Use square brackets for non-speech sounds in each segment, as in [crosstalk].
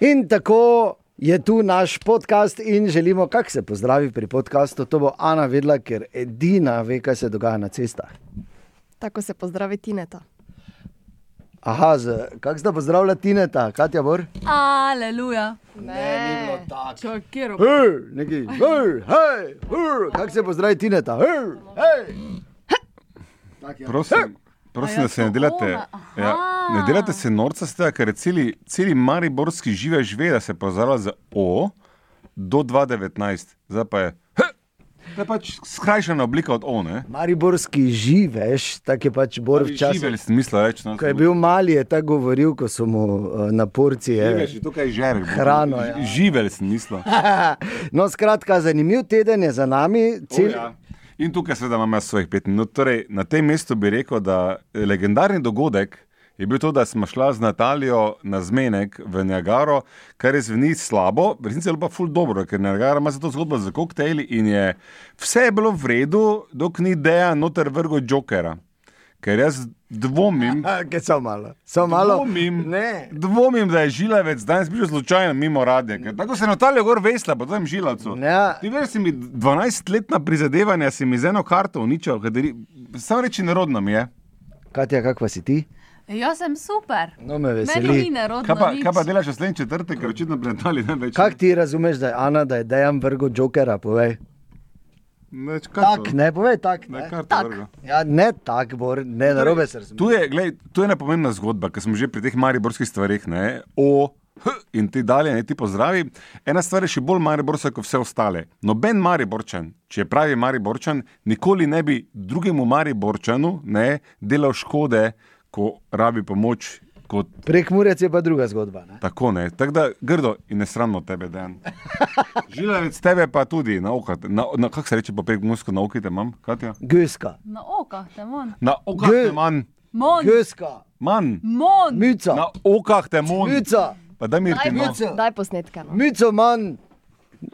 In tako je tu naš podcast in želimo, kako se pozdravi pri podkastu. To bo Ana vedela, ker edina ve, kaj se dogaja na cestah. Tako se pozdravi Tineta. Aha, kako zdaj pozdravlja Tineta, Katja Bor? Aleluja. Ne, ni bilo tako. Čakiro. Hej, neki, hej, hej, hej, kako se pozdravi Tineta? Hej, hej. Tak je. Prosim, da se ne delate, ja, ne delate se norca, tega, ker je celi, celi mariborski živež ve, da se pozdravlja z O do 2019. Zdaj pa je. To je pač skrajšana oblika od O. Ne? Mariborski živež, tako je pač Bor včasih. Živelj sem mislil reči. No, Ko je bil mali, je tako govoril, ko so mu eh, na porcije. Živež je tukaj žerek. Hrano, ja. Živelj sem mislil. [laughs] No, skratka, zanimiv teden je za nami. Cel... O, ja. In tukaj seveda imam jaz svojih pet minut. Torej, na tem mestu bi rekel, da legendarni dogodek je bil to, da smo šla z Natalijo na zmenek v Niagaro, kar je zveni slabo, resnici je pa ful dobro, ker Niagara ima za to zgodbo za koktejli in je vse je bilo v redu, dok ni deja noter vrgo jokera. Ker jaz dvomim, [laughs] Kaj so malo? So malo. Dvomim. Ne. dvomim, da je žilavec danes bil slučajno mimo radija. ker Tako se je Natalija gor vesla po tem žilavcu. Ja. Ti veš, si mi 12-letna prizadevanja, si mi z eno karto uničil, kateri, samo reči nerodno mi je. Katja, kakva si ti? Jaz sem super. No, me Meni ni veseli. nerodno. Kaj pa, nič. kaj pa delaš naslednji četrtek, ker očitno Nataliji ne več. Kako ti razumeš, da je Ana, da je dejan vrgo jokera? Povej. Neč, Tak, ne, povej tak. Ne, Ne, Tak. to vrgo. ja, ne tak, bor, ne, narobe se razumeš. Tu je, glej, tu je ena pomembna zgodba, ker smo že pri teh mariborskih stvarih, ne, o, h, in ti dalje, ne ti pozdravi. Ena stvar je še bolj mariborska kot vse ostale. Noben mariborčan, če je pravi mariborčan, nikoli ne bi drugemu mariborčanu ne, delal škode, ko rabi pomoč. Kot, Prek Murec je pa druga zgodba. Ne? tako ne. Tako da grdo in nesramno tebe, dan. [laughs] Žilavec tebe pa tudi na oko, na, na, kako se reče po prek musko, na okite imam, Katja? Göska, Na okah te mon. Na okah te manj, Mon. göska, manj, Mon. mica, na okah te manj. mica, Pa da mi ti no. mica, Daj posnetke. No. mico manj,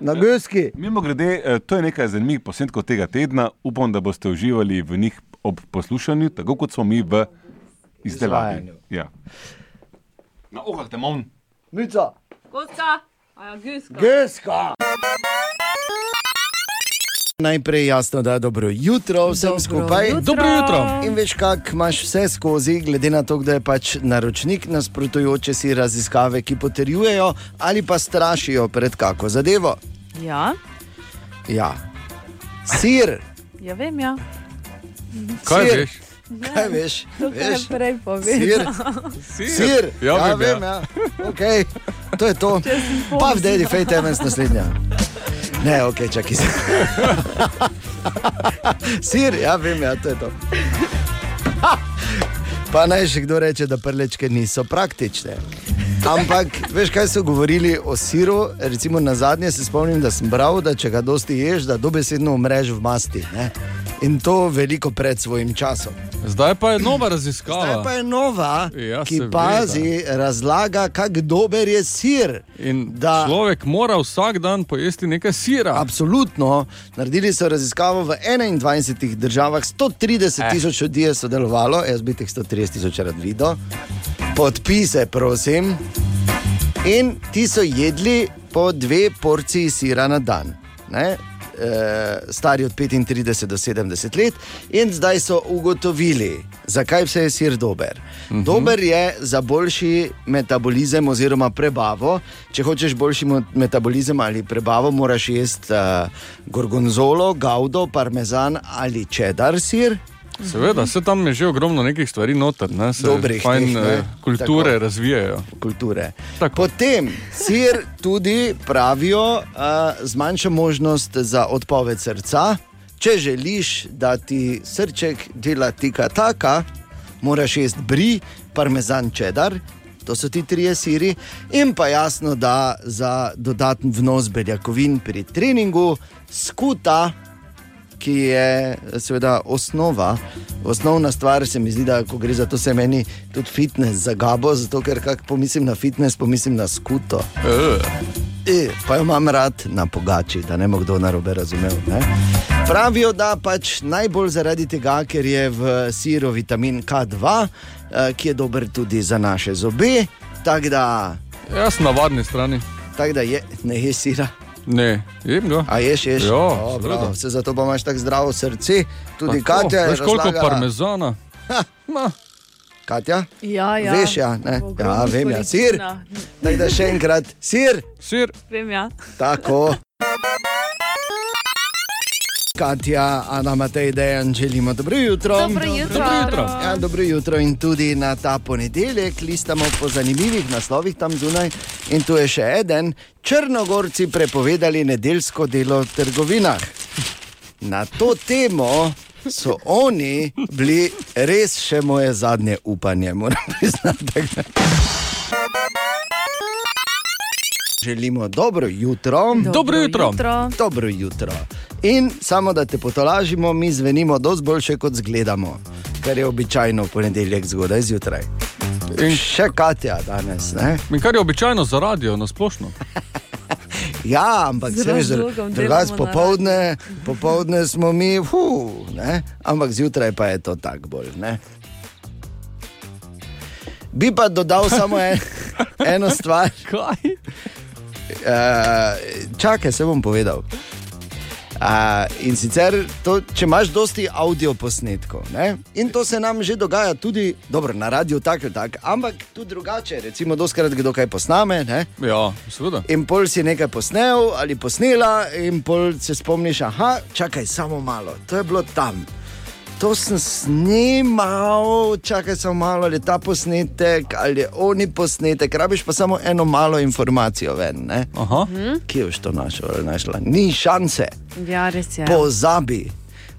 na göski. Mimo grede, eh, to je nekaj zanimivih posnetkov tega tedna. Upam, da boste uživali v njih ob poslušanju, tako kot smo mi v izdelavi. Ja. Na okah te manj. Mica, Koska. Ja, guska. göska. Najprej jasno, da je dobro jutro vsem Dobro skupaj. jutro. Dobro jutro. In veš, kak imaš vse skozi, glede na to, da je pač naročnik nasprotujoče si raziskave, ki potrjujejo ali pa strašijo pred kako zadevo. Ja, Ja. Sir, ja vem, ja. Kaj Sir. veš? Kaj veš? veš? prej Sir, povedal. sir. Ja, ja, vem, vem, ja. Okay. To je to. Pa v Daddy Fate Evans naslednja. Ne, ok, čakaj se. [laughs] Sir, ja, vem, ja, to je to. [laughs] Pa naj še kdo reče, da prlečke niso praktične. Ampak, veš, kaj so govorili o siru? Recimo na zadnje se spomnim, da sem bral, da če ga dosti ješ, da dobesedno umreš v masti. Ne? In to veliko pred svojim časom. Zdaj pa je nova Zdaj raziskava. pa je nova, Ja, ki pazi, razlaga, kako dober je sir. In da- človek mora vsak dan pojesti nekaj sira. Absolutno. Naredili so raziskavo v 21 državah, 130 Eh. tisoč ljudi je sodelovalo, jaz bi teh 130 tisoč rad videl. Podpise, prosim. In ti so jedli po dve porciji sira na dan. Ne? E, stari od 35 do 70 let, in zdaj so ugotovili, zakaj vse je sir dober. Uh -huh. Dober je za boljši metabolizem oziroma prebavo. Če hočeš boljši metabolizem ali prebavo, moraš jesti uh, gorgonzolo, gaudo, parmezan ali čedar sir. Seveda, se tam je že ogromno nekih stvari noter, ne? se Dobrih fajn teh, ne. eh, kulture Tako. razvijajo. kulture. Tako. Potem sir tudi pravijo, uh, zmanjša možnost za odpoved srca. Če želiš, da ti srček dela tika taka, moraš jesti bri, parmezan čedar. To so ti trije siri, in pa jasno, da za dodaten vnos beljakovin pri treningu, skuta, ki je seveda osnova. Osnovna stvar se mi zdi, da ko gre za to, se meni tudi fitness zagabo, zato ker kak pomislim na fitness, pomislim na skuto. E, pa jo imam rad na pogači, da ne bo kdo narobe razumel. Ne? Pravijo, da pač najbolj zaradi tega, ker je v siru vitamin K2, eh, ki je dober tudi za naše zobe. Tako da Jaz na varni strani. Tako da je, ne ješ sira. Ne, jem ga. A ješ, ješ. Ja, O, bravo, se zato pa imaš tako zdravo srce. Tudi Tako, Katja Veš koliko razlagala- parmezana? Ma, Katja? Ja, ja. Veš, ja, ne? Ja vem, ja, sir. Tako da še enkrat, sir, sir. Vem, ja. tako. Katja, Ana, Matej, Dejan, želimo dobro jutro. Dobro jutro. Dobro jutro. Ja, dobro jutro in tudi na ta ponedeljek listamo po zanimivih naslovih tam zunaj. In tu je še en, Črnogorci prepovedali nedeljsko delo v trgovinah. Na to temo so oni bili res še moje zadnje upanje, moram priznati. Želimo dobro jutro. Dobro jutro. Dobro jutro. In samo da te potolažimo, mi zvenimo dosti boljše, kot zgledamo, kar je običajno v ponedeljek zgodaj zjutraj. In, Še Katja danes, ne? in kar je običajno za radio, na splošno. [laughs] Ja, ampak Z se veš, razlogom drugače delamo na popovdne, [laughs] popovdne smo mi, fu, ne? ampak zjutraj pa je to tako bolj. Ne? Bi pa dodal samo en, [laughs] eno stvar. Kaj? Uh, čakaj, se bom povedal. Uh, in sicer, to, če imaš dosti audio posnetkov, ne? in to se nam že dogaja tudi dobro, na radiju, tako ali tako, ampak tudi drugače. Recimo, doskrat kdo kaj posname. Ne? Ja, seveda. In pol si nekaj posnel ali posnela, in pol se spomniš, ah, čakaj, samo malo, to je bilo tam. To sem snimal, čakaj samo malo, ali je ta posnetek, ali je oni posnetek, rabiš pa samo eno malo informacijo ven. Ne? Aha. Kje boš to našel ali našla? Ni šanse, Ja, res je. pozabi.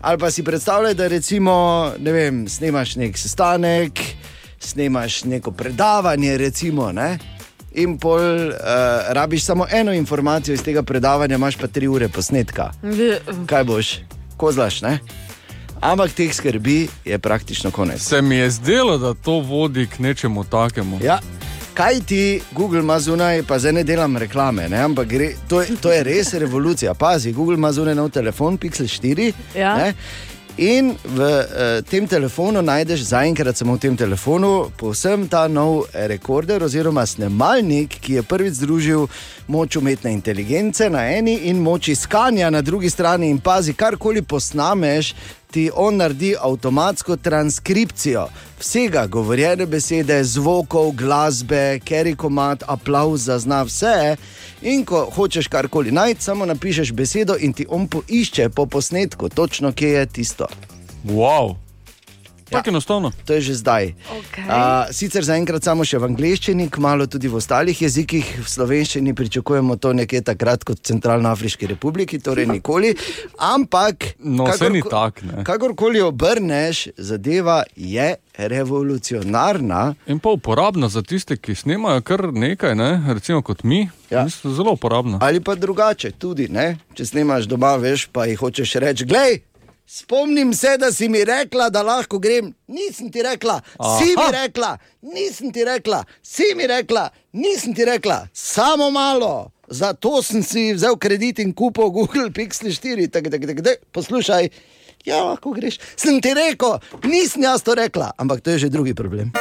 Ali pa si predstavljaj, da recimo, ne vem, snemaš nek sestanek, snemaš neko predavanje, recimo, ne? in pol uh, rabiš samo eno informacijo iz tega predavanja, imaš pa tri ure posnetka. Kaj boš, kozlaš, ne? Ampak teh skrbi je praktično konec. Se mi je zdelo, da to vodi k nečemu takemu. Ja. Kaj ti Google ima zunaj, pa zdaj ne delam reklame, ne? ampak gre, to, je, to je res [laughs] revolucija. Pazi, Google ima zunaj nov telefon, Pixel 4. Ja. Ne? In v uh, tem telefonu najdeš, zaenkrat samo v tem telefonu, povsem ta nov rekorder oziroma snemalnik, ki je prvič združil moč umetne inteligence na eni in moč iskanja na drugi strani. In pazi, karkoli posnameš, ti on naredi avtomatsko transkripcijo vsega, govorjene besede, zvokov, glasbe, keri komat, aplauz, zazna vse. In ko hočeš karkoli najti, samo napišeš besedo in ti on poišče po posnetku, točno kje je tisto. Wow. Tako enostavno. To je že zdaj. Okej. A, sicer zaenkrat samo še v angleščini, kmalo tudi v ostalih jezikih, v slovenščini pričakujemo to nekje takrat kot v Centralnoafriški republiki, torej nikoli. Ampak, No, saj ni tak, ne. Kakorkoli obrneš, zadeva je revolucionarna. In pa uporabna za tiste, ki snemajo kar nekaj, ne? recimo kot mi. Ja. Mislim, Zelo uporabna. Ali pa drugače, tudi ne? če snemaš doma, veš, pa jih hočeš reči, glej. Spomnim se, da si mi rekla, da lahko grem. Nisem ti rekla, si mi Aha. rekla, nisem ti rekla, si mi rekla, nisem ti rekla, samo malo. Zato sem si vzel kredit in kupil Google Pixel 4. Tak, tak, tak, tak. Poslušaj, ja, lahko greš. Sem ti rekel, nisem jaz to rekla, ampak to je že drugi problem.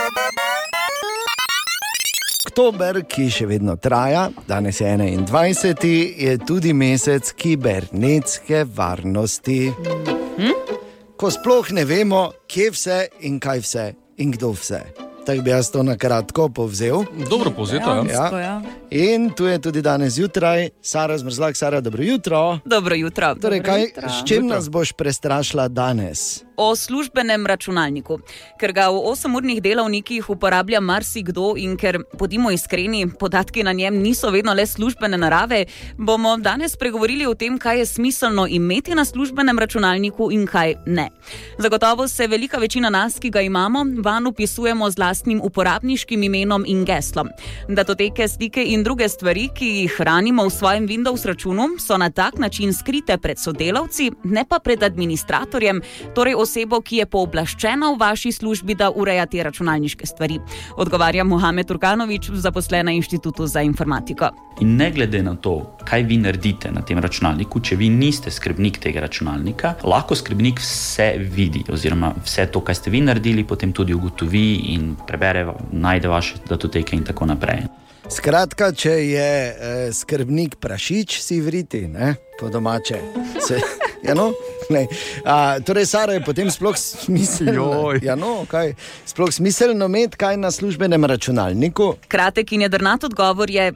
Oktober, ki še vedno traja, danes je 21. je tudi mesec kibernetske varnosti. Ko sploh ne vemo, kje vse in kaj vse in kdo vse. Tako bi jaz to na kratko povzel. Dobro povzeto, ja. Ja. In tu je tudi danes zjutraj, Sara zmrzlak, Sara, dobro jutro. Dobro jutro. Torej, Dobro kaj, jutro. s čim nas boš prestrašila danes? O službenem računalniku. Ker ga v 8-urnih delavnikih uporablja marsikdo in ker, bodimo iskreni, podatki na njem niso vedno le službene narave, bomo danes pregovorili o tem, kaj je smiselno imeti na službenem računalniku in kaj ne. Zagotovo se velika večina nas, ki ga imamo, van upisujemo z lastnim uporabniškim imenom in geslom. Datoteke, slike in druge stvari, ki jih hranimo v svojem Windows računu, so na tak način skrite pred sodelavci, ne pa pred administratorjem, torej osebo, ki je pooblaščena v vaši službi, da ureja te računalniške stvari. Odgovarja Mohamed Turkanovič, zaposlen na Inštitutu za informatiko. In ne glede na to, kaj vi naredite na tem računalniku, če vi niste skrbnik tega računalnika, lahko skrbnik vse vidi, oziroma vse to, kar ste vi naredili, potem tudi ugotovi in prebere, najde vaše datoteke in tako naprej. Skratka, če je eh, skrbnik prašič, si vriti, ne? po domače. Se, [laughs] ja, no? Ne. A, torej, Sara je potem sploh smiselno, ja, no, kaj, sploh smiselno imeti kaj na službenem računalniku. Kratek in jedrnat odgovor je.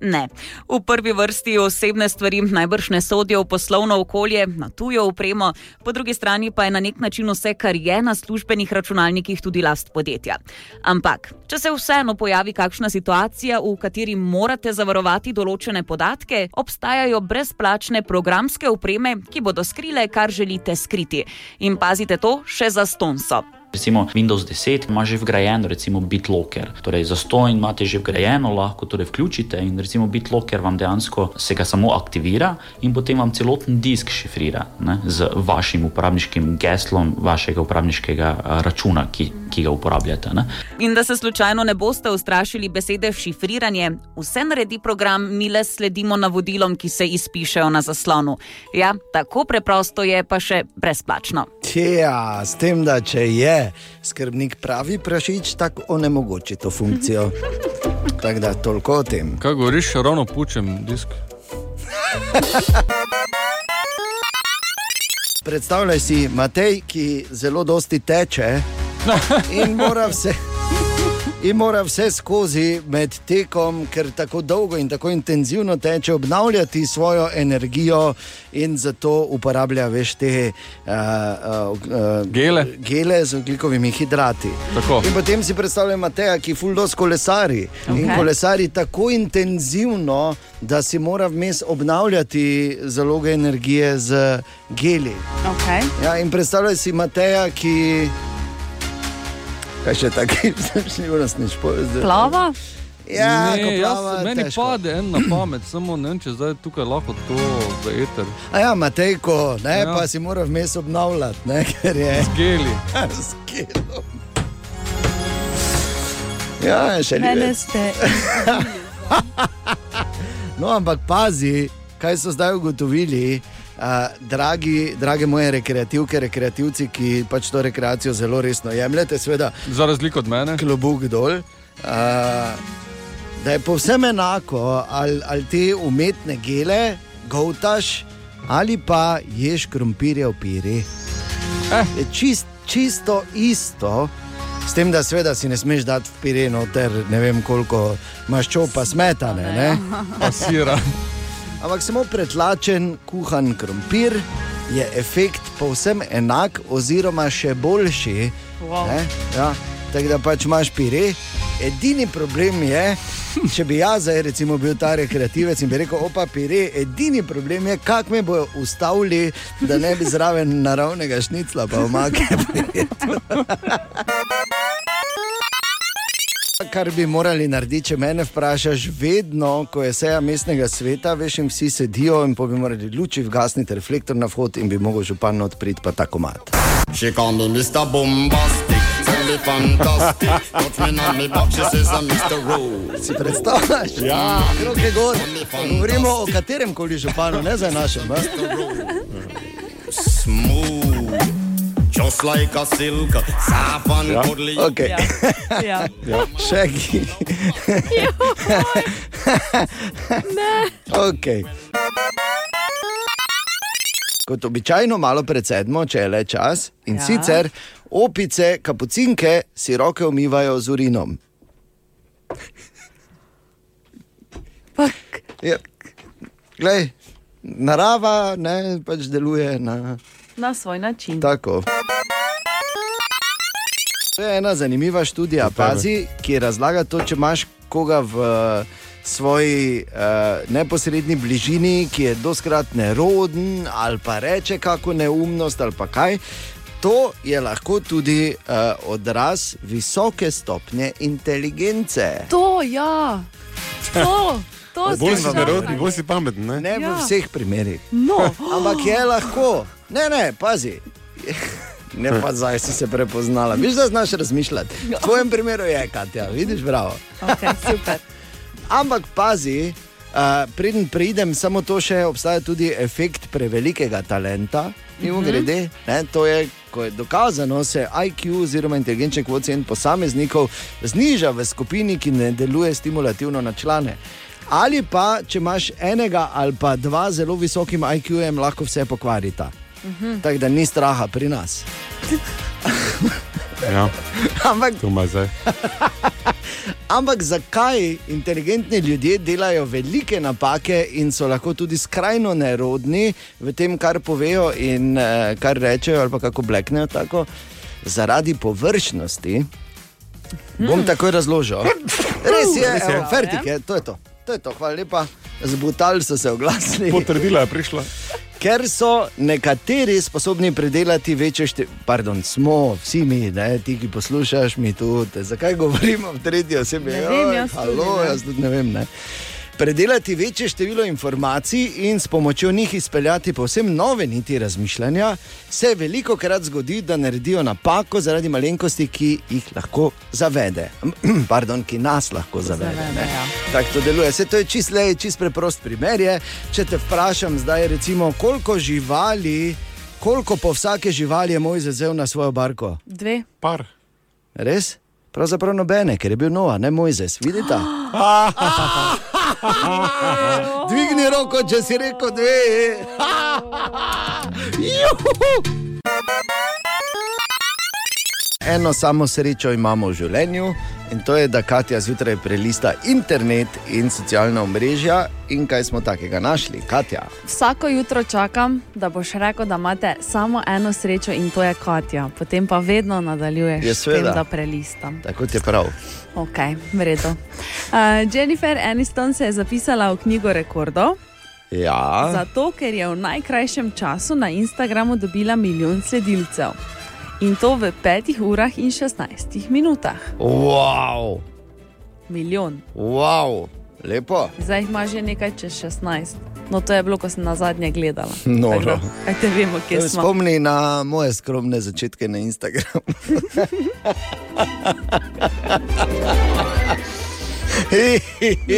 Ne. V prvi vrsti osebne stvari najbrž ne sodijo v poslovno okolje, na tujo upremo, po drugi strani pa je na nek način vse, kar je na službenih računalnikih, tudi last podjetja. Ampak, če se vseeno pojavi kakšna situacija, v kateri morate zavarovati določene podatke, obstajajo brezplačne programske opreme, ki bodo skrile, kar želite skriti. In pazite to še za stonso. Recimo Windows 10 ima že vgrajen recimo BitLocker. Torej za stojn imate že vgrajeno, lahko torej vključite in recimo BitLocker vam dejansko se ga samo aktivira in potem vam celoten disk šifrira ne, z vašim uporabniškim geslom vašega uporabniškega računa, ki, ki ga uporabljate. Ne. In da se slučajno ne boste ustrašili besede šifriranje, vse naredi program, mi le sledimo navodilom, ki se izpišejo na zaslonu. Ja, tako preprosto je, pa še brezplačno. Ja, s tem, da če je skrbnik pravi prašič, tako onemogoči to funkcijo. [laughs] Tako da toliko o tem. Kaj govoriš, ravno pučem disk? Predstavljaj si Matej, ki zelo dosti teče [laughs] in mora vse. In mora vse skozi med tekom, ker tako dolgo in tako intenzivno teče, obnavljati svojo energijo, in zato uporablja veš te uh, uh, uh, Gele. gele z oglikovimi hidrati. Tako. In potem si predstavljam Mateja, ki fuldo kolesari. Okay. In kolesari tako intenzivno, da si mora vmes obnavljati zaloge energije z geli. Okay. Ja, in predstavljaj si Mateja, ki. Kaj še taki, že nas ne špoje. Plava? Ja, ne, plava, jaz, meni težko. pade en na pamet, samo ne vem, če zdaj tukaj lahko to v eter. A ja, Matejko, ne, ja. Ja. pa si mora vmes obnavljati, ne, ker je Geli. [laughs] s gelom. Ja, še Mene ne. ste. [laughs] No, ampak pazi, kaj so zdaj ugotovili. Uh, dragi, drage moje rekreativke, rekreativci, ki pač to rekreacijo zelo resno jemljete, seveda, Za razliko od mene. klobuk dol. Uh, da je povsem enako, ali, ali te umetne gele, govtaš ali pa ješ krompirje v piri. Eh. Je čist, čisto isto. S tem, da seveda si ne smeš dati v pireno, ter ne vem koliko maščob pa smetane. Ne? Pa sira. Ampak samo pretlačen, kuhan krompir je efekt povsem enak, oziroma še boljši. Wow. Ne? Ja, tako da pač imaš pire. Edini problem je, če bi jaz zdaj recimo bil ta rekreativec in bi rekel, opa, pire, edini problem je, kako me bodo ustavili, da ne bi zraven naravnega šnicla, pa omake. [laughs] Kar bi morali narediti, če me vprašaš, vedno, ko je seja mestnega sveta, veš, in vsi sedijo, in bi morali luči vgasniti, reflektor na vhod in bi mogel župan odpriti pa tako mat. She call me Mr. Bombastic, me fantastic. Touch me on me back, she says I'm Mr. Rose. Si predstavljaš? Ja, roke gor. Govorimo o katerem koli županu, ne za našem. Smooth, just like a silk, soft and Ja. cuddly. Okay. Ja. Ja. [laughs] Še ki. [laughs] okay. Kot običajno, malo pred sedmo, če je le čas. In Ja. ja. sicer opice, kapucinke si roke umivajo z urinom. Ja. Glej, narava ne, pač deluje na Na svoj način. tako. To je ena zanimiva študija, pazi, ki razlaga to, če imaš koga v eh, svoji uh, neposrednji bližini, ki je doskrat neroden ali pa reče kako neumnost ali pa kaj. To je lahko tudi uh, odraz visoke stopnje inteligence. To, ja. To, to [laughs] Bolj si nerodni, bolj si pameten. Ne? Ne. Ja. v vseh primerih. No, Ampak je lahko. Ne, ne, pazi. [laughs] Ne, pa zdaj si se prepoznala. Viš, da znaš razmišljati. V tvojem primeru je, Katja, vidiš, bravo. okay, super. [laughs] Ampak pazi, uh, preden pridem, samo to še obstaja tudi efekt prevelikega talenta. Mimo grede, ne, to je, ko je dokazano, se IQ oziroma inteligenčni koeficient posameznikov zniža v skupini, ki ne deluje stimulativno na člane. Ali pa, če imaš enega ali pa dva zelo visokim IQ-jem, lahko vse pokvarita. Mhm. Tako da ni straha pri nas. [laughs] Ja, Ampak. [laughs] Ampak zakaj inteligentni ljudje delajo velike napake in so lahko tudi skrajno nerodni v tem, kar povejo in uh, kar rečejo, ali pa kako bleknejo tako? Zaradi površnosti. Bom takoj razložil. Res je, Res je. evo, fertik je, to je to. To je to, hvala lepa. Zbutali so se oglasili. Potrdila je prišla. Ker so nekateri sposobni predelati večje število, pardon, smo vsi mi, ne, ti, ki poslušaš, mi tudi. Zakaj govorimo v tretji osebi? Ne vem, jaz tudi halo, ne. jaz tudi ne vem. Ne. Predelati večje število informacij in s pomočjo njih izpeljati povsem nove niti razmišljanja, se veliko krat zgodi, da naredijo napako zaradi malenkosti, ki jih lahko zavede. [clears throat] Pardon, ki nas lahko zavede. Zavede, ja. Tako to deluje. Se to je čist, lej, čist preprost primer. Je. Če te vprašam zdaj, recimo, koliko živali, koliko po vsake živali je moj zazel na svojo barko? Dve. Par. Res? Pravzaprav nobene, ker je bil Noa, ne Mojzes, vidite? [gasps] [laughs] Dvigni roko, če si rekel dve. [laughs] Eno samo srečo imamo v življenju in to je, da Katja zjutraj prelista internet in socialna omrežja. In kaj smo takega našli, Katja? Vsako jutro čakam, da boš rekel, da imate samo eno srečo in to je Katja. Potem pa vedno nadaljuješ Ja, s tem, da prelistam. Tako je prav. Ok, v redu. Uh, Jennifer Aniston se je zapisala v knjigo rekordov, Ja, zato ker je v najkrajšem času na Instagramu dobila milijon sledilcev. In to v 5 urah in 16 minutah. wow, Milijon. wow, lepo. Zdaj jih ima že nekaj čez 16. No, to je bilo, ko sem na zadnje gledala. [laughs] Noro. Da, Kaj te vemo, kje smo. Spomni na moje skromne začetke na Instagramu. [laughs]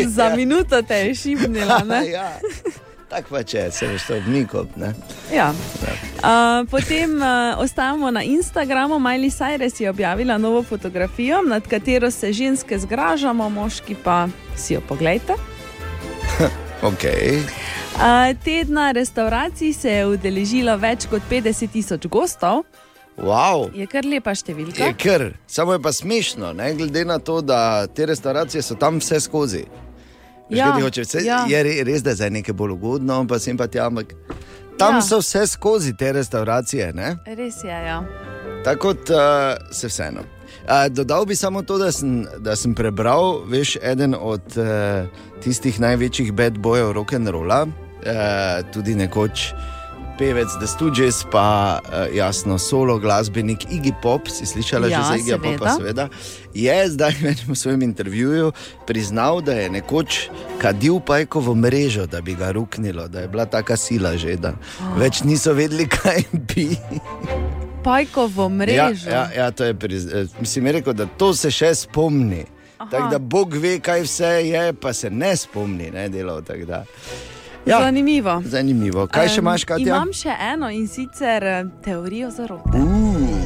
Za minuto te je šibnila. ne? [laughs] ja. Tako pa če se veš, to je vnikop. Ne? Ja. Uh, potem uh, ostajamo na Instagramu. Miley Cyrus je objavila novo fotografijo, nad katero se ženske zgražamo, moški pa si jo pogledajte. [laughs] Okay. Uh, tedna restauracij se je udeležilo več kot 50 tisoč gostov, Wow. je kar lepa številka. Je kar, samo je pa smešno, ne? glede na to, da te restauracije so tam vse skozi. Ja, hoče, vse, ja. Je re- res, da je zdaj nekaj bolj ugodno, pa sem pa ampak tam Ja. so vse skozi te restauracije. Ne? Res je, ja. Tako kot uh, se vseeno. Uh, dodal bi samo to, da sem, da sem prebral, veš, eden od uh, tistih največjih bad bojev rock'n'rolla, uh, tudi nekoč pevec The Stooges, pa uh, jasno solo glasbenik Iggy Pop, si slišala Ja, že za Iggy Popa, seveda. je zdaj v svojem intervjuju priznal, da je nekoč kadil pajkovo mrežo, da bi ga ruknilo, da je bila taka sila že, da več niso vedeli, kaj bi. Pajkovo mrežo. Ja, ja, ja, to je priz... eh, Mislim, je rekel, da to se še spomni. Tak, da Bog ve, kaj vse je, pa se ne spomni, ne delal. tak da. Ja, Zanimivo. zanimivo. Kaj še Em, imaš, Katja? Imam še eno in sicer eh, teorijo zarote. Uh,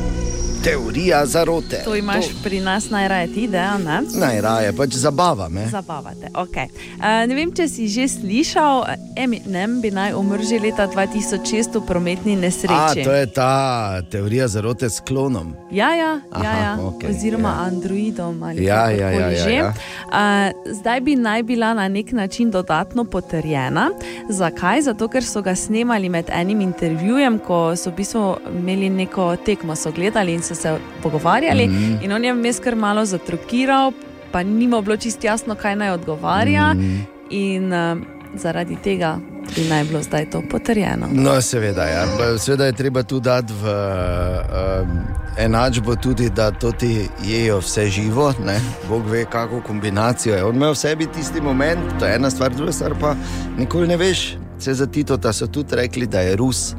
teorija zarote. To imaš pri nas najraje ti, da ne? Najraje, pač zabava me. Zabavate. Okay. Uh, ne vem, če si že slišal, Eminem bi naj umrl že leta 2006 v prometni A, nesreči. to je ta teorija zarote s klonom. Ja, ja, Aha, ja, ja. okej, oziroma ja. Androidom ali Ja, ja, kakorkoli ja, ja, že. ja. Uh, zdaj bi naj bila na nek način dodatno potrjena. Zakaj? Zato, ker so ga snemali med enim intervjujem, ko so v bistvu imeli neko tekmo, so gledali in so se pogovarjali. Mm. -hmm. In on je vmes kar malo zatrukiral, pa ni mu bilo čist jasno, kaj naj odgovarja. Mm. -hmm. In uh, zaradi tega bi naj bilo zdaj to potrjeno. No, seveda, ja. Seveda je treba tu dati v um, enačbo tudi, da to ti jejo vse živo. Ne? Bog ve, kako kombinacijo je. On ima v sebi tisti moment, to je ena stvar, druga stvar pa nikoli ne veš. Se za Tito so tudi rekli, da je Rus,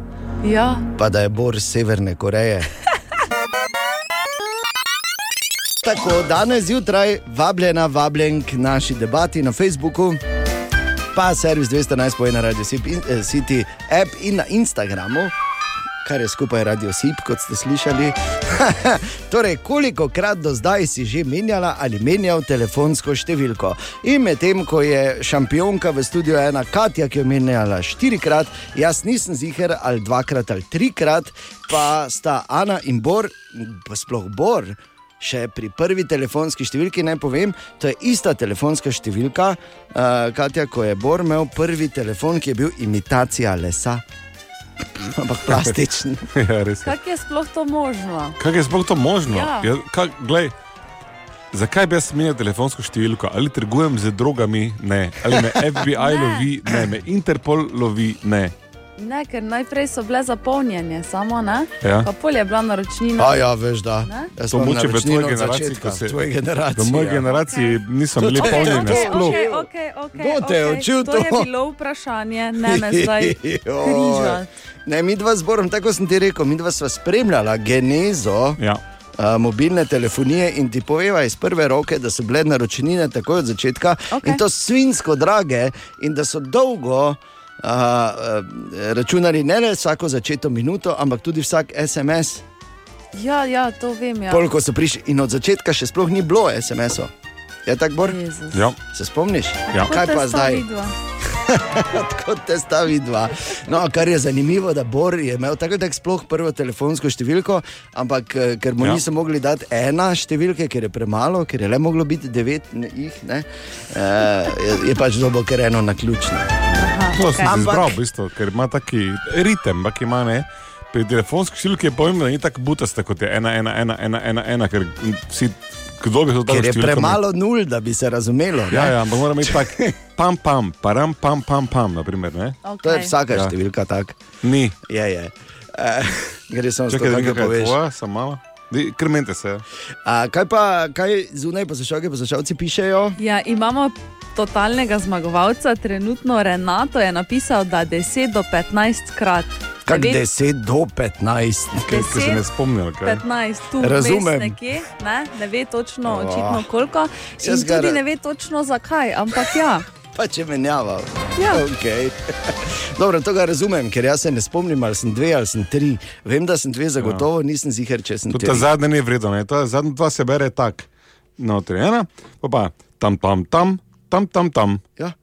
Ja. pa da je Bor iz Severne Koreje. Tako, danes zjutraj vabljena, vabljen k naši debati na Facebooku, pa servis 211 poje na Radio City, eh, City app in na Instagramu. kar je skupaj radio SIP, kot ste slišali. [laughs] torej, koliko krat do zdaj si že menjala ali menjal telefonsko številko? In medtem, ko je šampionka v studiu ena Katja, ki je menjala štirikrat, jaz nisem ziger ali dvakrat ali trikrat, pa sta Ana in Bor, sploh Bor. Še pri prvi telefonski številki naj povem, to je ista telefonska številka, uh, Katja, ko je Bor imel prvi telefon, ki je bil imitacija lesa. [laughs] Ampak plastičen. [laughs] ja, res je. Kako je sploh to možno? Kako je sploh to možno? Ja. Ja, kak, glej, zakaj bi jaz menjal telefonsko številko? Ali trgujem z drogami? Ne. Ali me FBI [laughs] Ne. lovi? Ne. Me Interpol lovi? Ne. Ne, ker najprej so bile zapolnjene, samo ne. Ja. Pa pol je bila naročnina. A ja, veš, da. Jaz To moče v tvoji generaciji, ko se- v tvoji generaciji. V moji ja. generaciji niso bili Okej, polnjeni okej, sploh. Okay, okay, okay, Kdo te je okay. učil to? to? je bilo vprašanje, ne me [laughs] zdaj križati. Ne, mi dva zborom, tako sem ti rekel, mi dva sva spremljala genezo Ja. a, mobilne telefonije in ti poveva iz prve roke, da so bile naročnine takoj od začetka Okej. in to svinsko drage in da so dolgo. Uh, računali ne le vsako začeto minuto, ampak tudi vsak SMS. Ja, ja, to vem. Ja. Koliko so prišli, in od začetka še sploh ni bilo SMS-ov. Je tako, Bor? Ja. Se spomniš? Ja. Kaj pa zdaj? [laughs] Kot te stavi dva. No, kar je zanimivo, da Bor je imel tako tak sploh prvo telefonsko številko, ampak eh, ker mu Ja. niso mogli dati ena številka, ker je premalo, ker je le moglo biti devet ne- jih, ne, eh, je, je pač dobo ker eno na ključno. To sem okay. Ampak- izbral, v bistvu, ker ima taki ritem, ampak ima ne. Pri telefonski številki je pomembno, da ni tako butasta kot je ena, ena, ena, ena, ena, ena ker vsi, kdo bi to tako Ker je premalo nul, da bi se razumelo. ne. Ja, ja, ampak mora biti tak, [laughs] pam, pam, param, pam, pam, pam, naprimer, ne? To je vsaka Ja. številka tak. Ni. Je, je. Eh, [laughs] Gre samo za to, da kaj vidim, kaj je poveš. tvoja, sem malo. Krmente se. A, kaj pa, kaj zunaj poslušalke, poslušalci pišejo? Ja, imamo totalnega zmagovalca, trenutno Renato je napisal, da 10 do 15 krat. Ve- 10 do 15. Kaj se Deset, ne spomnil, kaj? 15, tu Razumem. nekje, ne, ne ve točno, Oh. očitno koliko. In tudi ra- ne ve točno zakaj, ampak ja. Pa če menjava. Ja. Okay. [laughs] Dobro, to ga razumem, ker jaz se ne spomnim, ali sem dve ali sem tri. Vem, da sem dve, zagotovo nisem ziger, če sem tri. ta zadnja ni vredna, zadnja dva se bere tako. No, tri ena, pa pa tam, tam, tam, tam, tam, tam. Ja,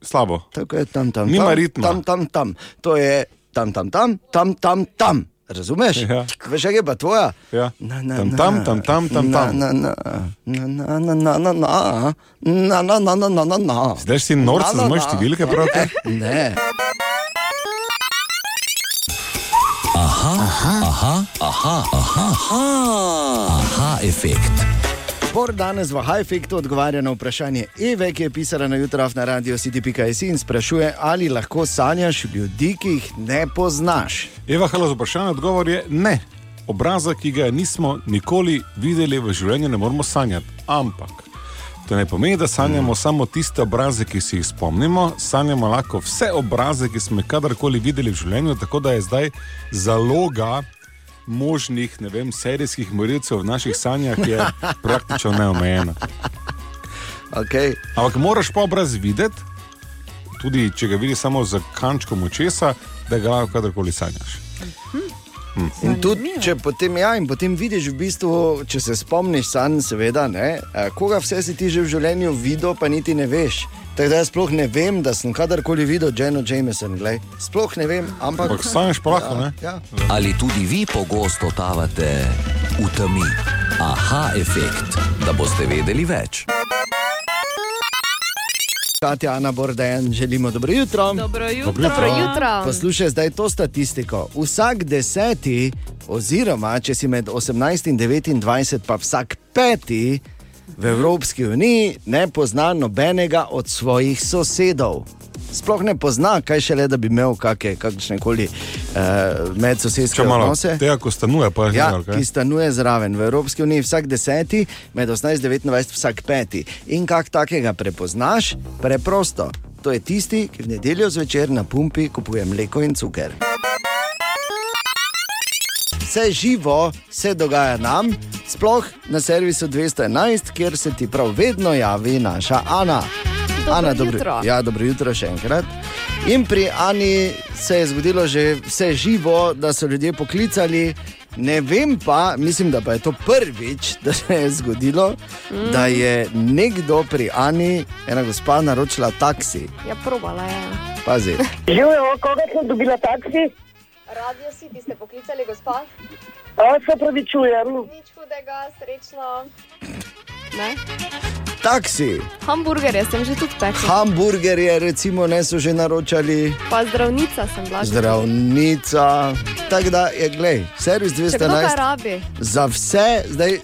Slabo. tako je tam, tam, Nima tam, ritma. tam, tam, tam. To je tam, tam, tam, tam, tam, tam. Razumeš? Ja. Veš, kaj je pa tvoja? Ja. Na, na, Tam, na. tam, tam, tam, tam, tam. na, na, na, na, na, na, na, na, na, na, na, na, na, na, na. Zdaj si norca Na, na, z moje na. številke, prav te? Ne. Aha, efekt. Bor danes v High Effectu odgovarja na vprašanje Eve, ki je pisala na jutraf na radio city.js in sprašuje, ali lahko sanjaš ljudi, ki jih ne poznaš. Eva, halo za vprašanje. Odgovor je ne. Obraza, ki ga nismo nikoli videli v življenju, ne moremo sanjati. Ampak to ne pomeni, da sanjamo samo tiste obraze, ki si jih spomnimo, sanjamo lahko vse obraze, ki smo jih kadarkoli videli v življenju, tako da je zdaj zaloga možnih, ne vem, serijskih morilcev v naših sanjah je [laughs] praktično neomejena. Okay. Ampak moraš pa obraz videti, tudi če ga vidiš samo z kančkom očesa, da ga lahko kadarkoli sanjaš. In tudi, če potem, ja, in potem vidiš, v bistvu, če se spomniš, sam, seveda, ne, eh, koga vse si ti že v življenju videl, pa niti ne veš. Tako da jaz sploh ne vem, da sem kadarkoli videl Jeno Jameson. Glej. Sploh ne vem, ampak. Ampak sanjaš pa lahko, ne? Ja. Ali tudi vi pogosto totavate v temi? Aha, efekt, da boste vedeli več. Katja, Ana Bordejan, želimo dobro jutro. Dobro jutro. Dobro jutro. Jutro. Poslušaj zdaj to statistiko. Vsak deseti, oziroma če si med 18 in 29, pa vsak peti v Evropski uniji ne pozna nobenega od svojih sosedov. Sploh ne pozna, kaj šele, da bi imel kakšne koli uh, medsosedske odnose. tega, ko stanuje, pa je Ja, že ki stanuje zraven. V Evropski uniji vsak deseti, med 18 in 29 vsak peti. In kak takega prepoznaš? Preprosto. To je tisti, ki v nedeljo zvečer na pumpi kupuje mleko in cuker. Vse živo se dogaja nam, sploh na servisu 211, kjer se ti prav vedno javi naša Ana. Dobro Ana, jutro. Ja, dobro jutro še enkrat. In pri Ani se je zgodilo že vse živo, da so ljudje poklicali. Ne vem pa, mislim, da pa je to prvič, [laughs] da se je zgodilo, mm. da je nekdo pri Ani, ena gospa, naročila taksi. Ja, probala je. Pazi. [laughs] Živijo, koga sem dobila taksi? Radio City ste poklicali, gospa? A se pravičujem. Nič hudega, srečno. Ne? Taksi, Hamburgerje sem že tudi pekla. hamburgerje, recimo, ne so že naročali, Pa zdravnica sem bila. zdravnica. Tako da je, glej, servis Če kdo kaj 211 rabi. za vse, zdaj.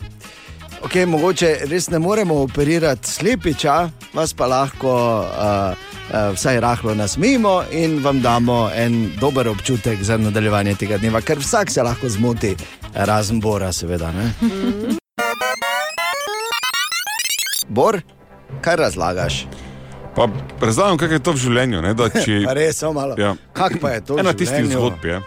Okay, mogoče res ne moremo operirati slepiča, vas pa lahko uh, uh, vsaj rahlo nasmejimo in vam damo en dober občutek za nadaljevanje tega dneva, ker vsak se lahko zmoti, razen Bora, seveda. Bor, kaj razlagaš? Pa razlagam, kaj je to v življenju. Ne, da, [laughs] če, res, samo malo. Ja. Kak pa je to? v Ena tistih življenju? zgodb je.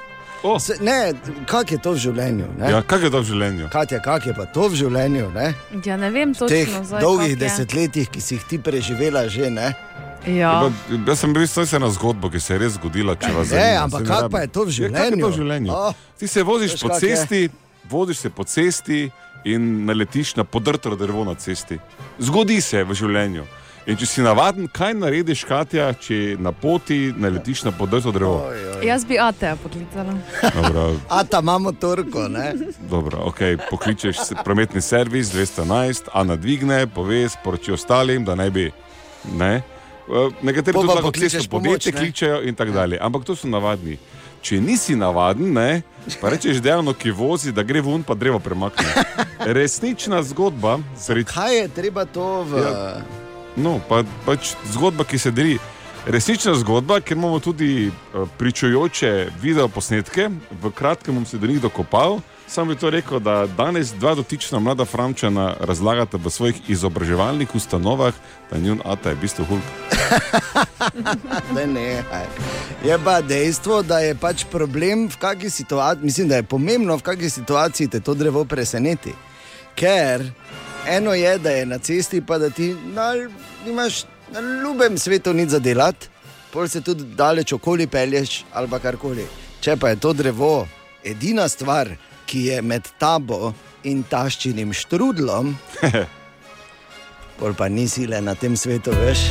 O, Se, ne, kak je to v življenju? Ne? ja, kaj je to v življenju? Katja, kak je pa to v življenju? Ne? Ja, ne vem V teh točno, zdaj, dolgih kak desetletjih, ki si jih ti preživela, že ne. Ja. Pa, jaz sem bil samo ena zgodba, ki se je res zgodila. če vas Ne, zanima, ampak saj kak rabim. pa je to v Ja, kak je to v življenju? življenju? Oh, Ti se voziš po kak je? cesti, voziš se po cesti in naletiš na podrto drevo na cesti. Zgodi se v življenju. In če si navaden, kaj narediš, Katja, če na poti naletiš na podrto drevo? oj, oj. Jaz bi Ateja poklicala. Dobro, [laughs] A ta imamo torko, ne? dobro okay. pokličeš prometni servis 211, a nadvigne, pove, sporoči ostalim, da ne bi. Ne? Eh, Nekateri Pol tudi pokličeš podjetje ne? kličejo in tako dalje. Ampak to so navadni. Če nisi navaden, ne, pa rečeš dejavno, ki vozi, da gre ven, pa drevo premakne. [laughs] Resnična zgodba, sreč, Kaj je treba to v. Ja. no, pa, pač zgodba, ki se deli. Resnična zgodba, ker imamo tudi eh, pričujoče video posnetke, v kratkem bom se do njih dokopal. Sam bi to rekel, da danes dva dotična mlada Frančana razlagata v svojih izobraževalnih ustanovah, da njun ata je v bistvu hulk. [laughs] Ne, ne. Je pa dejstvo, da je pač problem v kakšni situaciji, mislim, da je pomembno, v kakšni situaciji te to drevo preseneti. Ker eno je, da je na cesti, pa da ti na, imaš na ljubem svetu nič za delati, pol se tudi daleč okoli pelješ ali karkoli. Če pa je to drevo edina stvar, ki je med tabo in taščinim štrudlom, [laughs] pol pa ni sile na tem svetu, veš.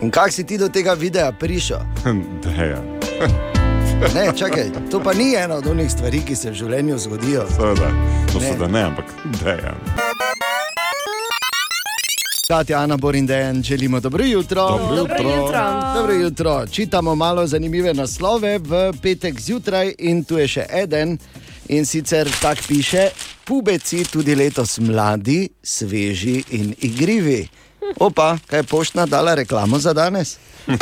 In kako si ti do tega videa prišel? [laughs] Deja, [laughs] Ne, čakaj, to pa ni ena od onih stvari, ki se v življenju zgodijo. seveda, to so da ne, ampak deja. Katja, Ana, Bor in Dejan, želimo dobro jutro. Dobro Dobro jutro. Dobro jutro. Čitamo malo zanimive naslove v petek zjutraj in tu je še eden. In sicer tako piše: Pubeci tudi letos mladi, sveži in igrivi. Opa, kaj je poštna dala reklamo za danes? [laughs]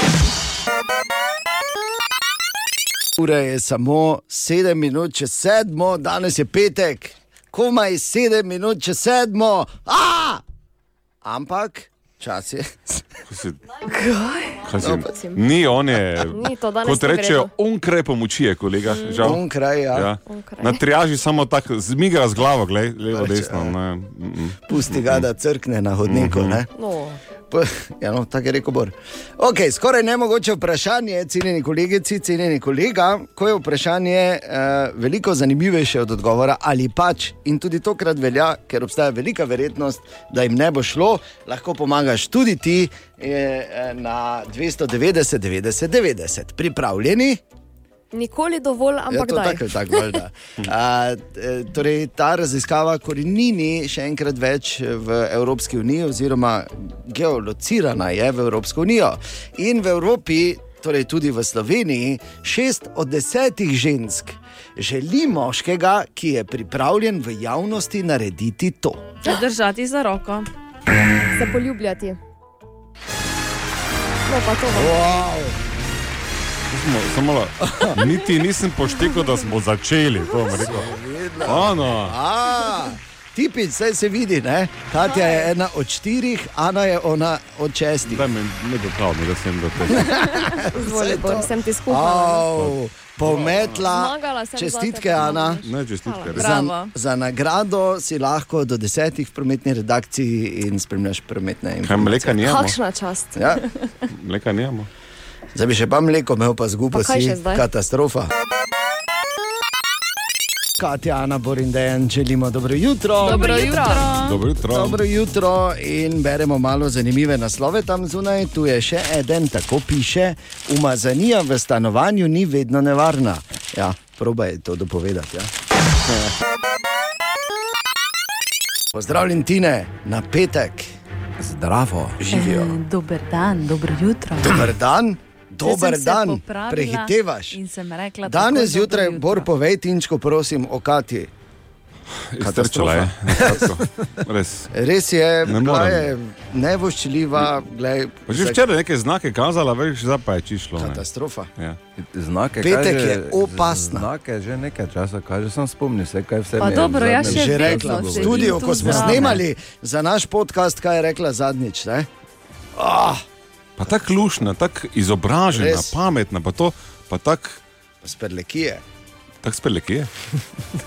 Ura je samo 7 minut čez sedmo, danes je petek, komaj 7 minut čez sedmo. A! Ampak čas je. Ko si- Kaj si- No, Ni on je. Ni to Kot rečejo, redu. onkraj pomoči je, kolega. Žal. Onkraj, ja. Ja. Onkraj. Na triaži samo tako zmiga z glavo, glej, levo, Pač, desno. Ne. mm, mm. Pusti ga, da crkne na hodniku. Mhm. ne. No. Ja, no, tako je rekel Bor. Okay, skoraj nemogoče vprašanje, cenjeni kolegici, cenjeni kolega, ko je vprašanje uh, veliko zanimivejše od odgovora, ali pač. In tudi tokrat velja, ker obstaja velika verjetnost, da jim ne bo šlo, lahko pomagaš tudi ti eh, na 290, 90, 90. Pripravljeni? Nikoli dovolj, Ja, ampak daj. tako je valjda. [laughs] A, e, torej, ta raziskava korenini še enkrat več v Evropski uniji, oziroma geolocirana je v Evropsko unijo. In v Evropi, torej tudi v Sloveniji, šest od desetih žensk želi moškega, ki je pripravljen v javnosti narediti to. Držati za roko. Se poljubljati. No, pa to bo. Wow. Samo, samo malo. [laughs] Niti nisem poštekal, da smo začeli. Ano, tipič, vse se vidi, ne? Katja je ena od štirih, Ana je ona od šestih. daj mi nekaj pravno, da sem do tega. [laughs] Izvoli, Saj to. Bor, sem ti skupaj. Au, Pometla, čestitke, zate, Ana. Ne, čestitke. Za, za nagrado si lahko do desetih v prometni redakciji in spremljaš prometne Kaj informacije. mleka nijamo? Kakšna čast. Ja, Mleka nijamo. Zdaj bi še pa mleko imel, pa zgubo si. Katastrofa. Katja, Ana, Borindejan, želimo dobro jutro. Dobro jutro. Dobro jutro. Dobro jutro in beremo malo zanimive naslove tam zunaj. Tu je še eden, tako piše: Umazanija v stanovanju ni vedno nevarna. Ja, probaj to dopovedati. Ja. [laughs] Pozdravljen, Tine, na petek. Zdravo. Živijo. Eh, Dober dan, dobro jutro. Dober dan, dober dan, prehitevaš. In sem rekla, Danes zjutraj, Bor, povej, Tinčko, prosim, o Kati. Iztrčala je. Res. Res je, Ne bila je nevoščljiva, glej, Pa Že včeraj neke znake kazala, veš, zdaj pa je čišlo. ne. katastrofa. Ja. Znake Petek kaže, je opasna. Znake že nekaj časa kaže, sem spomnil se, kaj vse je dobro, zadnjem še Že rekla, v studiu, tu ko smo snemali za naš podcast, kaj je rekla zadnjič. Ne? Ah, Pa tako lušna, tako izobražena, Res. pametna, pa to, pa tako Sperlekije. tak spelekije.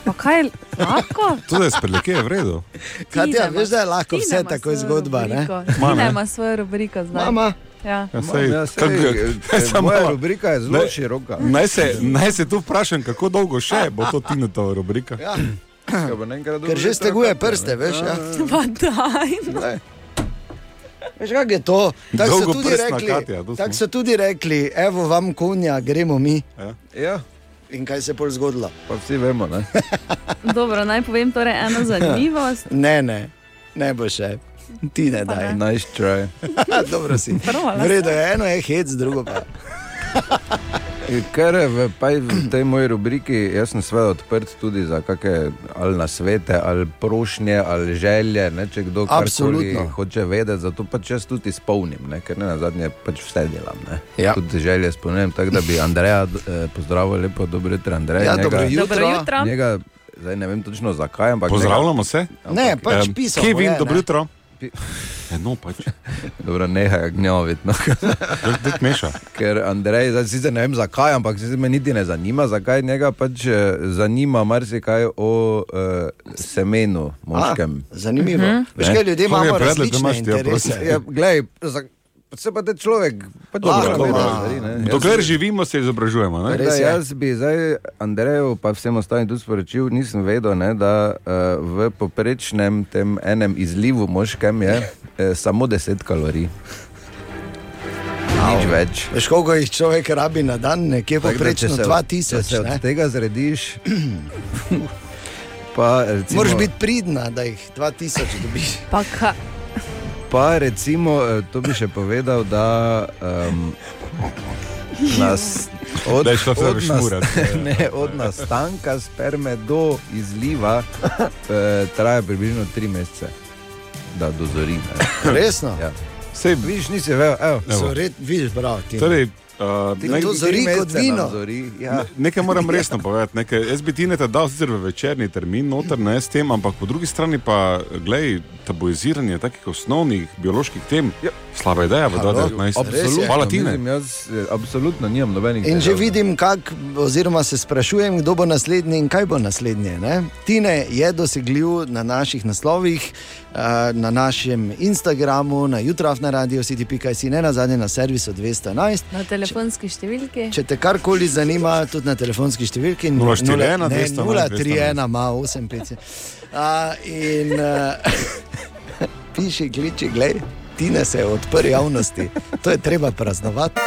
Pa kaj, lahko? [laughs] Tudi spelekije je v redu. Katja, veš, da je lahko vse ima tako zgodba. Ne? rubriko. Ma, Tina ne. ima svojo rubriko zdaj. Mama, Ja. Ja, sej, Ja, sej, kak- [laughs] Samo moja rubrika je zelo Ne. široka. Naj se, naj se tu vprašam, kako dolgo še bo to Tinetova rubrika. ja, ker že steguje prste, veš. Ja. Pa daj. no. Veš, kako je to? Tako so, tudi rekli, Katja, tak so tudi rekli, evo vam konja, gremo mi. Ja, In kaj se je pol zgodilo? pa vsi vemo. Ne? [laughs] Dobro, naj povem torej eno [laughs] zanimivost. Ne, ne, ne bo še. Ti ne Pa daj. Nice try. [laughs] Dobro si. Provala V redu je, eno je hec, drugo pa. Ker v, pa v tej moji rubriki jaz sem seveda odprt tudi za kakšne ali nasvete, ali prošnje, ali želje. Ne, če kdo karkoli hoče vedeti, zato pač jaz tudi izpolnim, ne, ker ne na zadnje pač vse delam. Ne. Ja. Tudi želje izpolnjujem, tako da bi Andreja eh, pozdravil, lepo, dobro jutro, Andrej. Ja, dobro jutro. Dobro jutro. Njega, zdaj ne vem točno zakaj, ampak Pozdravljamo se. Ne, pač Em, pisal. Kevin, je, dobro ne. Pi- E, no, pač, [laughs] dobro, nehaj gnjaviti. No. da meša. [laughs] Ker Andrej, zdaj sicer ne vem zakaj, ampak sicer me niti ne zanima, zakaj njega pač eh, zanima marsikaj o uh, semenu moškem. A, zanimivo. Mhm. Veš, kaj ljudje imamo predlog, da različne imaš ti, ja, interese. prosim? Ja, glej, za, se pa te človek Lahko, dobro vede stvari, ne. Jaz- Dokler živimo, se izobražujemo. ne? Da, jaz bi zdaj Andreju, pa vsem ostalim tudi sporočil, nisem vedel, ne, da uh, v poprečnem tem enem izlivu moškem je eh, samo 10 kalorij. Nič več. Veš, koliko jih človek rabi na dan, nekje da, poprečno se od- 2000. Če se od tega zrediš, [clears throat] pa recimo, Moraš biti pridna, da jih 2000 dobiš. Pa ka, Pa recimo, eh, to bi še povedal, da um, nas od, Da od, v šmurat. [laughs] ne, od nastanka sperme do izliva eh, traja približno 3 mesece, da dozori. ne. Resno? Ja. Sej, Viš, nisi vedel, evo. Evo. So red, vidiš, prav. Ti. torej, uh, Ti naj- to zori kot vino. Zori, ja. Ne- Nekaj moram resno povedati. Nekaj. Jaz bi ti nekaj dal sicer v večerni termin, noter ne s tem, ampak po drugi strani pa, glej, tabuiziranje takih osnovnih bioloških tem. Ja. Slaba ideja v Halo? 2019. Absolutno. Hvala ti. Mislim, jaz eh, absolutno nimam nobenih In že vidim, kak, oziroma se sprašujem, kdo bo naslednji in kaj bo naslednje. Ne? Tine je dosegljiv na naših naslovih, eh, na našem Instagramu, na jutraf na radio city.si, ne na zadnje na servisu 211. na telefonski številki. Če te karkoli zanima, tudi na telefonski številki 041 ne, 200, 031, ima 85. Uh, in uh, [laughs] piši, kliči, gledaj, Tine se je odprl javnosti, to je treba praznovati.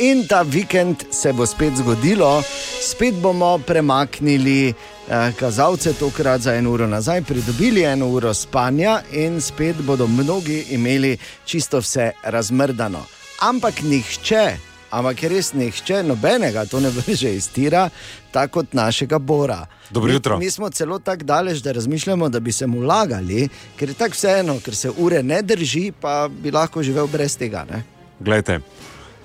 In ta vikend se bo spet zgodilo, spet bomo premaknili eh, kazalce, tokrat za eno uro nazaj, pridobili eno uro spanja in spet bodo mnogi imeli čisto vse razmrdano. Ampak nihče, ampak res nihče, nobenega to ne vrže [laughs] iz tira, tako kot našega Bora. Dobro jutro. Mi, mi smo celo tako daleč, da razmišljamo, da bi se mu lagali, ker je tako vseeno, ker se ure ne drži, pa bi lahko živel brez tega. Ne? Glejte,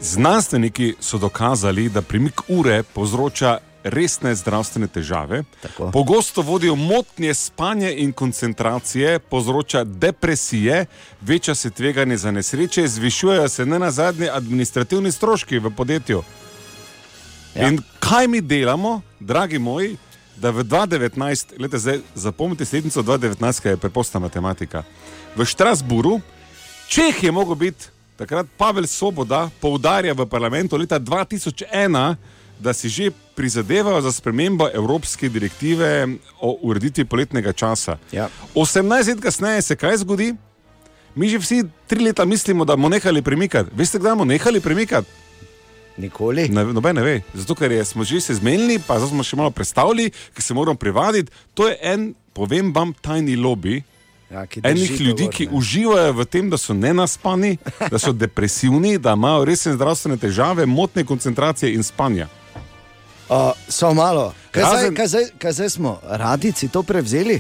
znanstveniki so dokazali, da premik ure povzroča resne zdravstvene težave, Tako. pogosto vodijo motnje spanja in koncentracije, povzroča depresije, veča se tveganje za nesreče, zvišujejo se ne na zadnje administrativni stroški v podjetju. Ja. In kaj mi delamo, dragi moji, da v 2019, gledajte, zdaj zapomnite sedmico 2019, ki je preprosta matematika. V Štrasburu, Čeh je mogel biti takrat Pavel Svoboda poudarja v parlamentu leta 2001, da si že prizadevajo za spremembo evropske direktive o ureditvi poletnega časa. Ja. 18 let kasneje se kaj zgodi? Mi že vsi tri leta mislimo, da bomo nehali premikati. Veste, kdaj bomo nehali premikati? Nikoli. Ne, noben ne ve. Zato, ker je, smo že se zmenili, pa zdaj smo še malo predstavili, ker se moramo privaditi. To je en, povem vam, tajni lobby. Ja, Enih ljudi, govor, ki uživajo v tem, da so nenaspani, da so depresivni, da imajo resne zdravstvene težave, motne koncentracije in spanja. Uh, Samo malo. Kaj, zdaj, Razen- kaj, zdaj, kaj zdaj smo, radici to prevzeli?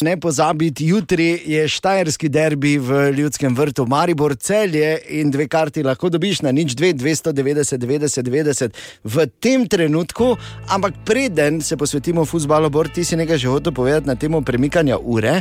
Ne pozabiti, jutri je štajerski derbi v Ljudskem vrtu Maribor celje in dve karti lahko dobiš na nič 2, 290, 90, 90 v tem trenutku. Ampak preden se posvetimo futbalu, Bor, ti si nekaj že hotel povedati na temo premikanja ure.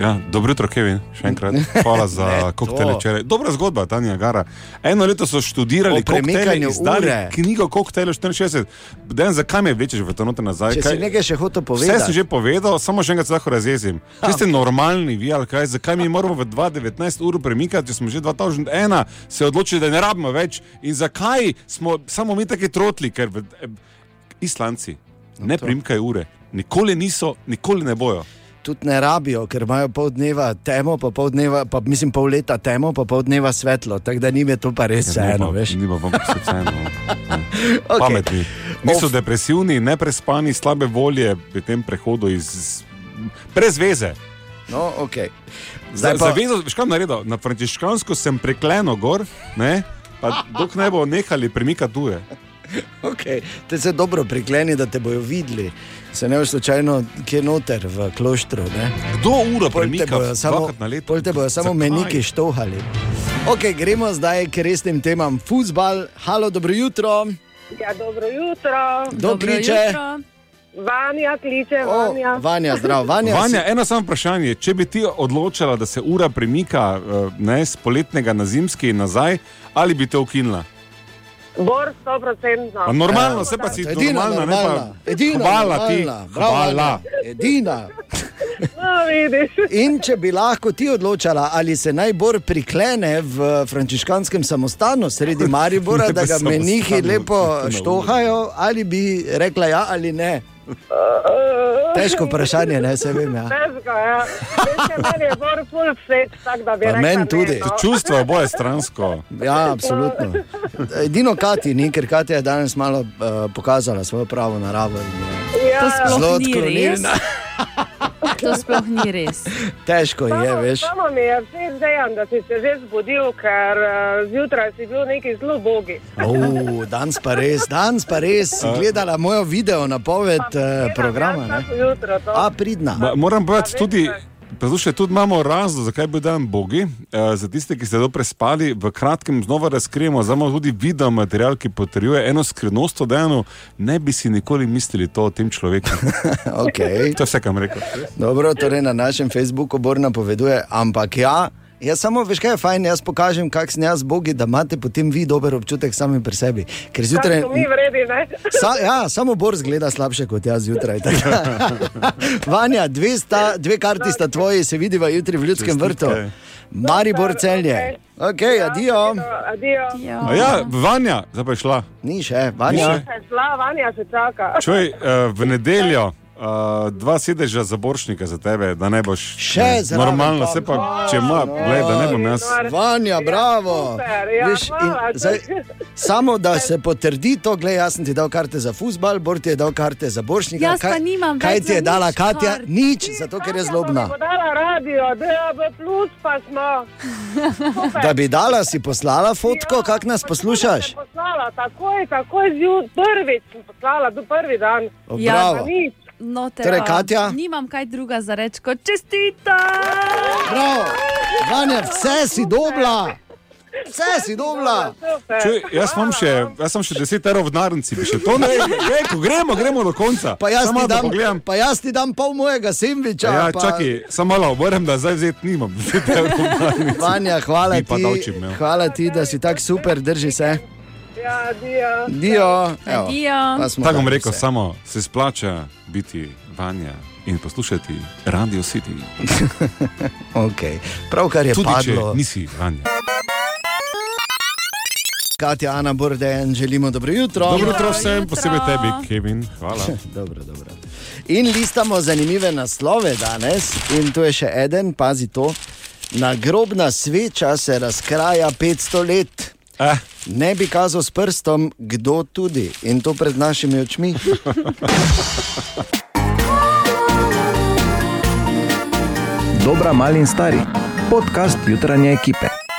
Ja, dobro jutro, Kevin, še enkrat. Hvala za [laughs] Ne, koktejle to. včeraj. Dobra zgodba, Tanja Gara. Eno leto so študirali koktejle, izdali ure. knjigo Koktejle 64. Den, zakaj me vlečeš v to noter nazaj? Če si nekaj še hotel povedati. Vse sem že povedal, samo še enkrat se lahko razjezim. Če ste normalni, vi ali kaj, zakaj mi moramo v 2019 ur premikati, če smo že 2001 se odločili, da ne rabimo več in zakaj smo samo mi taki trotli, ker v, eh, Islanci ne to. primkajo ure, nikoli niso, nikoli ne bojo. Tudi ne rabijo, ker imajo pol dneva temo, pa pol dneva, pa mislim pol leta temo, pa pol dneva svetlo. Tako da ni me to pa res vseeno, veš. Nima vam vseeno. [laughs] Okay. Pametni. Niso Of- depresivni, neprespani, slabe volje pri tem prehodu iz. brez veze. No, okay. Zdaj pa- veš kaj bom naredil? Na frančiškansko sem prekleno gor, ne? pa dok ne bo nehali premikati ure. [laughs] Okay. Te se dobro prikleni, da te bojo videli. Se ne boš slučajno kje noter v kloštru. Ne? Kdo uro Pol te premika bojo samo, dvakrat na leto? pol te bojo samo meniki štohali. Okay, gremo zdaj k resnim temam. Futbal, halo, dobro jutro. Ja, dobro jutro. Kdo kliče? Vanja kliče, O, Vanja. Vanja, zdrav. Vanja, Vanja, eno samo vprašanje. Če bi ti odločila, da se ura premika eh, ne, z poletnega na zimski in nazaj, ali bi te ukinila? Bor 100%. Pa normalno, se pa si edina normalna, ne pa- normalna. Edina Hvala ti, normalna. Bravo, hvala. Edina. [laughs] No. In če bi lahko ti odločala, ali se najbolj priklene v frančiškanskem samostanu sredi [laughs] Maribora, da ga menihi lepo štohajo, ali bi rekla ja ali ne. Težko vprašanje, ne se vem. Ja. Težko, ja. Meni je Bor full set, tako da bi rekla meni ne, tudi. no. Čustvo je oboje stransko. Ja, absolutno. Edino Kati ni, ker Katja je danes malo uh, pokazala svojo pravo naravo. In, Ja, To je sploh zelo odklonilna. [laughs] To sploh ni res. [laughs] Težko je, Samo, veš. samo mi je vse zdejan, da si se že zbudil, ker uh, zjutraj si bil neki zelo bogi. [laughs] Oh, danes pa res, danes pa res. Si gledala mojo video napoved uh, programa. Jutro to. A, pridna. Ma, moram povedati tudi. Poslušaj, tudi imamo razlog, zakaj bi dan bogi. E, za tiste, ki ste to prespali, v kratkem znova razkrijemo, imamo tudi video material, ki potrjuje eno skrivnost o Dejanu. Ne bi si nikoli mislili to o tem človeku. [laughs] Okay. To je vse, kar sem rekel. Dobro, torej na našem Facebooku Bor napoveduje, ampak ja. Jaz samo, veš kaj je fajn, jaz pokažem, kak sem jaz bogi, da imate potem vi dober občutek sami pri sebi. Ker zjutraj. Vredi? [laughs] Sa, ja, samo Bor zgleda slabše kot jaz zjutraj. [laughs] Vanja, dve, sta, dve karti sta tvoji, se vidiva jutri v ljudskem vrtu. Maribor celje. Ok, adijo. Adijo. A ja, Vanja, zdaj pa je šla. Ni še, Ni Vanja. še. Se šla, Vanja se čaka. Čuj, uh, v nedeljo. Uh, dva sedeža za boršnika za tebe, da ne boš Še zraven normalno, pa. se pa če ima, gled, da ne bom jaz. Vanja, bravo. Super, ja, Veš, in zdaj, samo da se potrdi to, gledaj, jaz sem ti dal karte za futbal, Bor ti je dal karte za boršnika. Jaz pa nimam kaj ti je dala nič Katja? kart. Nič, zato ker je zlobna. Dala radio, DAB plus pa smo. Da bi dala, si poslala fotko, kak nas poslušaš? Poslala, takoj, takoj zjutraj, prvič sem poslala, do prvi dan. O, bravo. Pa nič. No, te, Torej, Katja? Nimam kaj druga za reči kot čestita. Bravo, Vanja, vse si dobla. Vse si dobla. Čuj, jaz imam še, jaz sem še 10 evrov v denarnici, bi še to ne rekel, [laughs] gremo, gremo do konca. Pa jaz, Samo ti da dam, pogledam. pa jaz ti dam pol mojega sendviča. Ja, pa... čakaj, samo malo, moram da zdaj vzeti nimam. 10 evrov v denarnici. Vanja, hvala ti, davčim imel. hvala ti, da si tako super, drži se. Ja. Dio. Evo, Adijo. pa smo Tako bom rekel, vse. samo se splača biti vanja in poslušati Radio City. [laughs] Okay. Pravkar je Tudi padlo. nisi vanje. Katja, Ana Borden, želimo dobro jutro. Dobro jutro vsem, posebej tebi, Kevin. Hvala. [laughs] dobro, dobro. In listamo zanimive naslove danes, in tu je še en, pazi to. Nagrobna sveča se razkraja 500 let. Eh. Ne bi kazal s prstom, kdo tudi in to pred našimi očmi. Dobra, mali in stari, podcast jutranje ekipe.